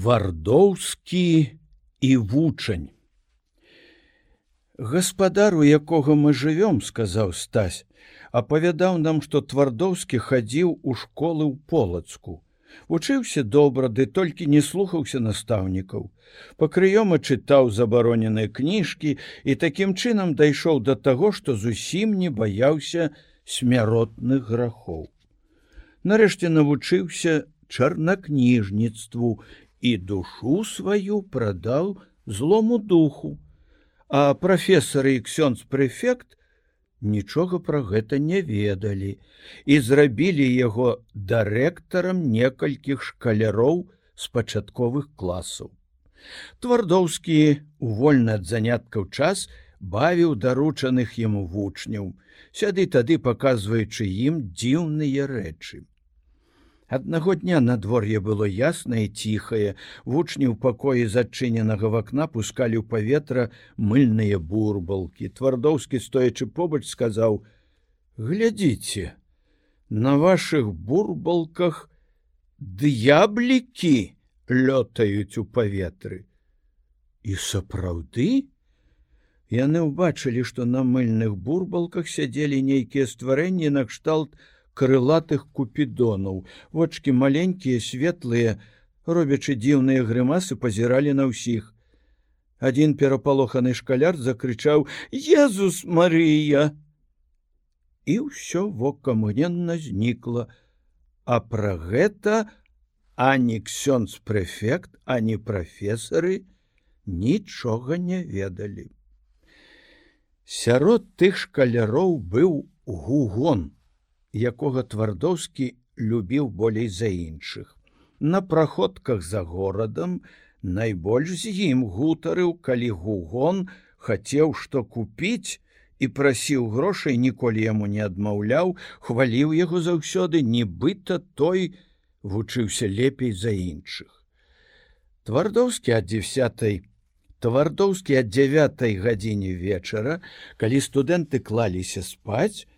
твардоўскі і вучань. Гаспадар у якога мы жывём сказаў стась апавядаў нам што твардоўскі хадзіў у школы ў полацку. Вучыўся добра ды толькі не слухаўся настаўнікаў. Пакрыёма чытаў забароненыя кніжкі і такім чынам дайшоў да таго што зусім не баяўся смяротных грахоў. Нарэшце навучыўся чарнакніжніцтву і душу сваю прадаў злому духу, а прафесары і ксёнз прэфект нічога пра гэта не ведалі і зрабілі яго дырэктарам некалькіх шкаляроў з пачатковых класаў. Твардоўскі вольны ад заняткаў час бавіў даручаных яму вучняў, сяды тады паказваючы ім дзіўныя рэчы. Аднаго дня надвор'е было яснае ціхае, вучні ў пакоі зачыненага вакна пускалі ў паветра мыльныя бурбалкі. Твардоўскі, стоячы побач, сказаў: « Глядзіце, на вашых бурбалках д'яблікі лётаюць у паветры. І сапраўды, Яны ўбачылі, што на мыльных бурбалках сядзелі нейкія стварэнні накшталт, крылатых купідонаў. Вочки маленькія светлыя робячы дзіўныя грымасы пазіралі на ўсіх. Один перапалоханы шкаляр закрычаў езус Марыя! І ўсё вока мгненна знікла. А пра гэта ані ксёнз прэфект ані прафесары нічога не ведалі. Сярод тых шкаляроў быў гугон якога твардоўскі любіў болей за іншых. На праходках за горадам найбольш з ім гутарыў, калі гугон хацеў што купіць і прасіў грошай, ніколі яму не адмаўляў, хваліў яго заўсёды, нібыта той вучыўся лепей за іншых. Твардоўскі ад 10 Твардоўскі ад 9 гадзіне вечара, калі студэнты клаліся спаць,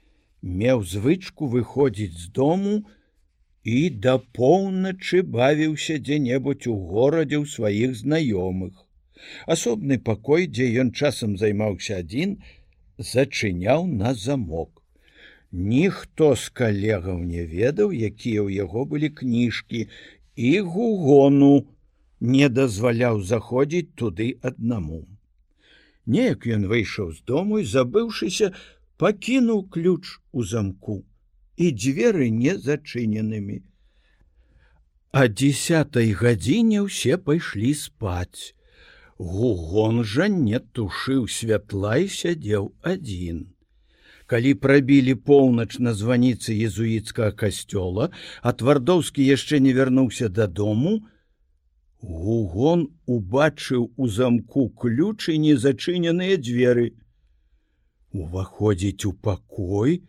меў звычку выходзіць з дому і да поўначы бавіўся дзе-небудзь у горадзе ў сваіх знаёмых. Асобны пакой, дзе ён часам займаўся адзін, зачыняў на замок. Ніхто з калегаў не ведаў, якія ў яго былі кніжкі і гугону не дазваляў заходзіць туды аднаму. Неяк ён выйшаў з дому і забыўшыся, пакінуў ключ у замку і дзверы не зачыненымі. А десятой гадзіне ўсе пайшлі спаць. Гугон жа не тушыў святла і сядзеў адзін. Калі прабілі поўнач на званіцы езуіцкага касцёла, а твардоўскі яшчэ не вярнуўся дадому, Гугон убачыў у замку ключы незачыненыя дзверы уваходзіць у пакой.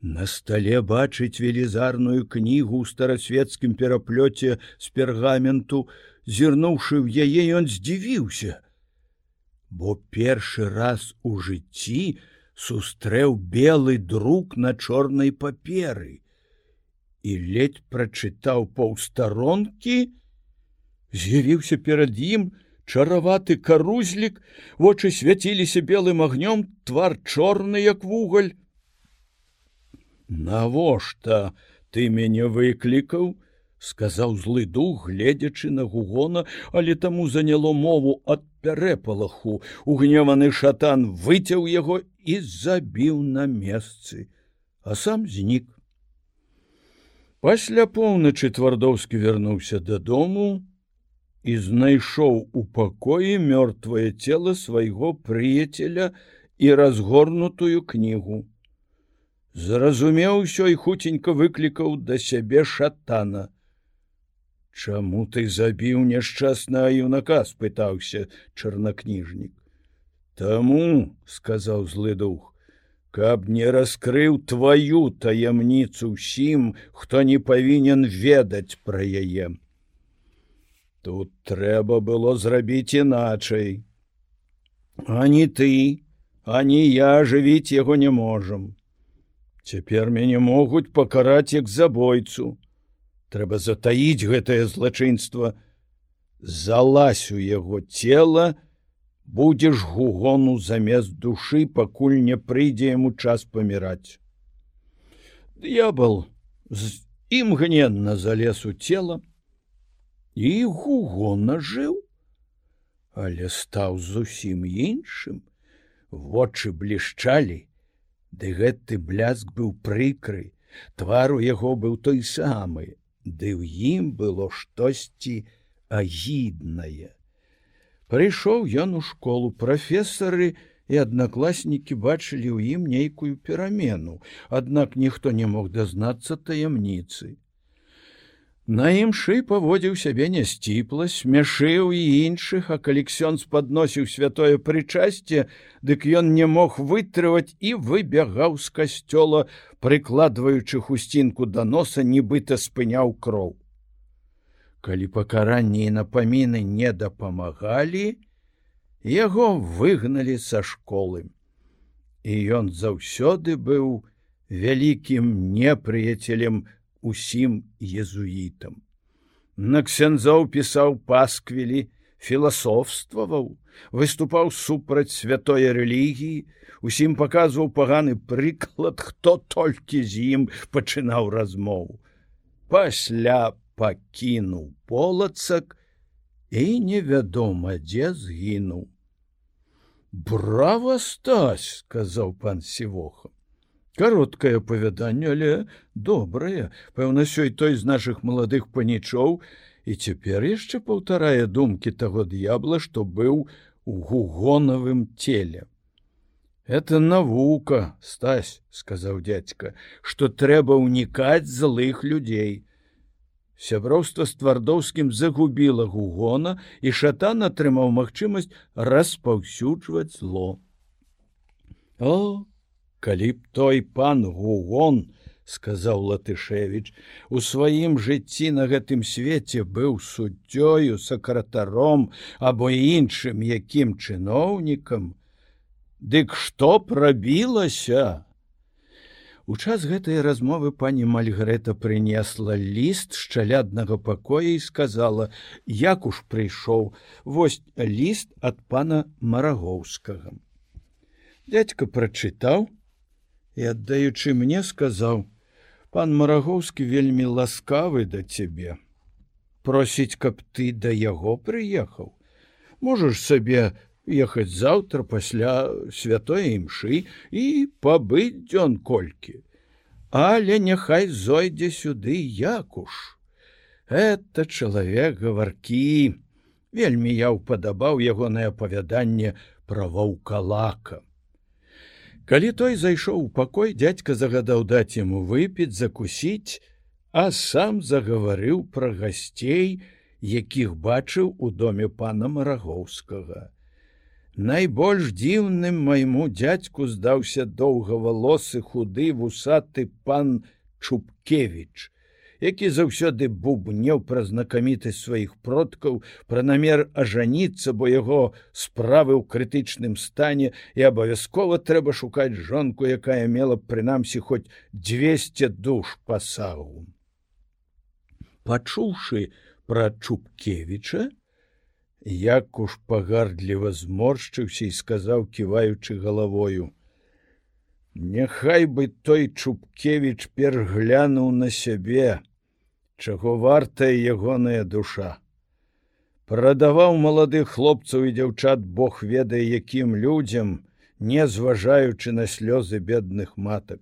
На стале бачыць велізарную кнігу ў старасветскім пераплёце з пергаменту. Зірнуўшы ў яе ён здзівіўся бо першы раз у жыцці сустрэў белы друк на чорнай паперы і ледь прачытаў паўстаронкі з'явіўся перад ім на чараваты карузлік, вочы свяціліся белым агнём, твар чорны як вугаль. Навошта ты мяне выклікаў, сказаў злы дух, гледзячы на гугона, але таму заняло мову ад пярэпалаху. Угневаны шатан выцяў яго і забіў на месцы, а сам знік. Пасля поўначы твардоўскі вярнуўся дадому, і знайшоў у пакоі мёртвае цело свайго прыяцеля і разгорнутую кнігу. Зразумеў усё і хуценька выклікаў да сябе шатана. Чаму ты забіў няшчасна юнака спытаўся чарнакніжнік. Таму, сказаў злы дух, каб не раскрыў тваю таямніцу ўсім, хто не павінен ведаць пра яе. Тут трэба было зрабіць іначай. Ані ты, ані я жывіць яго не можам. Цяпер мяне могуць пакараць як забойцу. Трэба затаіць гэтае злачынства. залазь у яго цела, будзеш гугону замест душы, пакуль не прыйдзе яму час паміраць. Д'ябал з імгненна залез у цела і гугона жыў, але стаў зусім іншым, вочы блішчалі, ды гэты бляск быў прыкры, твар у яго быў той самы, ды ў ім было штосьці агіднае. Прыйшоў ён у школу прафесары і аднакласнікі бачылі ў ім нейкую перамену, аднак ніхто не мог дазнацца таямніцы. На імшы паводзіў сябе нясціпла, смяшыў і іншых, а калексён спадносіў святое прычасце, дык ён не мог вытрываць і выбягаў з касцёла, прыкладваючы хусцінку да носа, нібыта спыняў кроў калі пакаранні і напаміны не дапамагалі, яго выгналі са школы. І ён заўсёды быў вялікім непрыяцелем усім езуітам. На ксяндзоў пісаў пасквілі, філасофстваваў, выступаў супраць святой рэлігіі, усім паказваў паганы прыклад, хто толькі з ім пачынаў размову. Пасля пакінуў полацак і невядома, дзе згінуў. Браво стась, сказаў пан сівоха. Кароткае апавяданне, але добрае, пэўна сёй той з нашых маладых панічоў і цяпер яшчэ паўтарае думкі таго д'ябла, што быў у гугонавым целе. Это навука, стась, сказаў дядзька, што трэба ўнікаць злых людзей. Сяброўства з твардоўскім загубіла гугона і шатан атрымаў магчымасць распаўсюджваць зло. О, калі б той пан гугон, сказаў латышевич, у сваім жыцці на гэтым свеце быў суддзёю, сакратаром або іншым якім чыноўнікам, Дык што прабілася? У час гэтай размовы пані Мальгрэта прынесла ліст шчаляднага пакоя і сказала: « Як уж прыйшоў, Вось ліст ад пана Марагоўскага. Дядька прачытаў і аддаючы мне сказаў: « Пан Марагоўскі вельмі ласкавы да цябе. Просіць, каб ты да яго прыехаў. Можаш сабе ехаць заўтра пасля святой імшы і пабыць дзён колькі. Але няхай зойдзе сюды якуш. Это чалавек гаваркі. Вельмі я ўпадабаў ягонае апавяданне пра ваўкалака. Калі той зайшоў у пакой, дядька загадаў даць яму выпіць, закусіць, а сам загаварыў пра гасцей, якіх бачыў у доме пана Марагоўскага. Найбольш дзіўным майму дядзьку здаўся доўгавалосы худы вусаты пан Чупкевич, які заўсёды бубнеў пра знакамітасць сваіх продкаў, пра намер ажаніцца, бо яго справы ў крытычным стане і абавязкова трэба шукаць жонку, якая мела прынамсі хоць 200 душ пасагу. Пачуўшы пра Чупкевіча, як уж пагардліва зморшчыўся і сказаў ківаючы галавою Няхай бы той чупкевич перглянуў на сябе чаго вартая ягоная душа. Прадаваў маладых хлопцаў і дзяўчат Бог ведае якім людзям не зважаючы на слёзы бедных матак.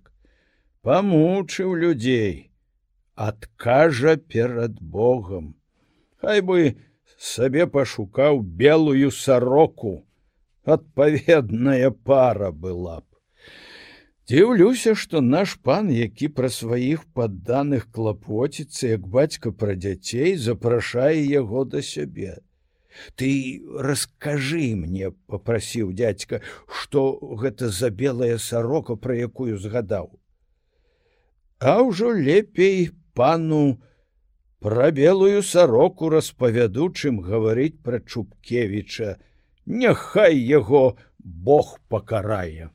Памучыў людзей адкажа перад Богом Хай бы сабе пашукаў белую сароку адпаведная пара была б Дзіўлюся, што наш пан, які пра сваіх падданых клапоціцца, як бацька пра дзяцей запрашае яго да сябе. Ты раскажы мне, попрасіў дядзька, што гэта за белая сарока, пра якую згадаў. А ўжо лепей пану, Пра белую сароку распавядучым гаварыць пра Чупкевіча, Няхай яго Бог пакарае.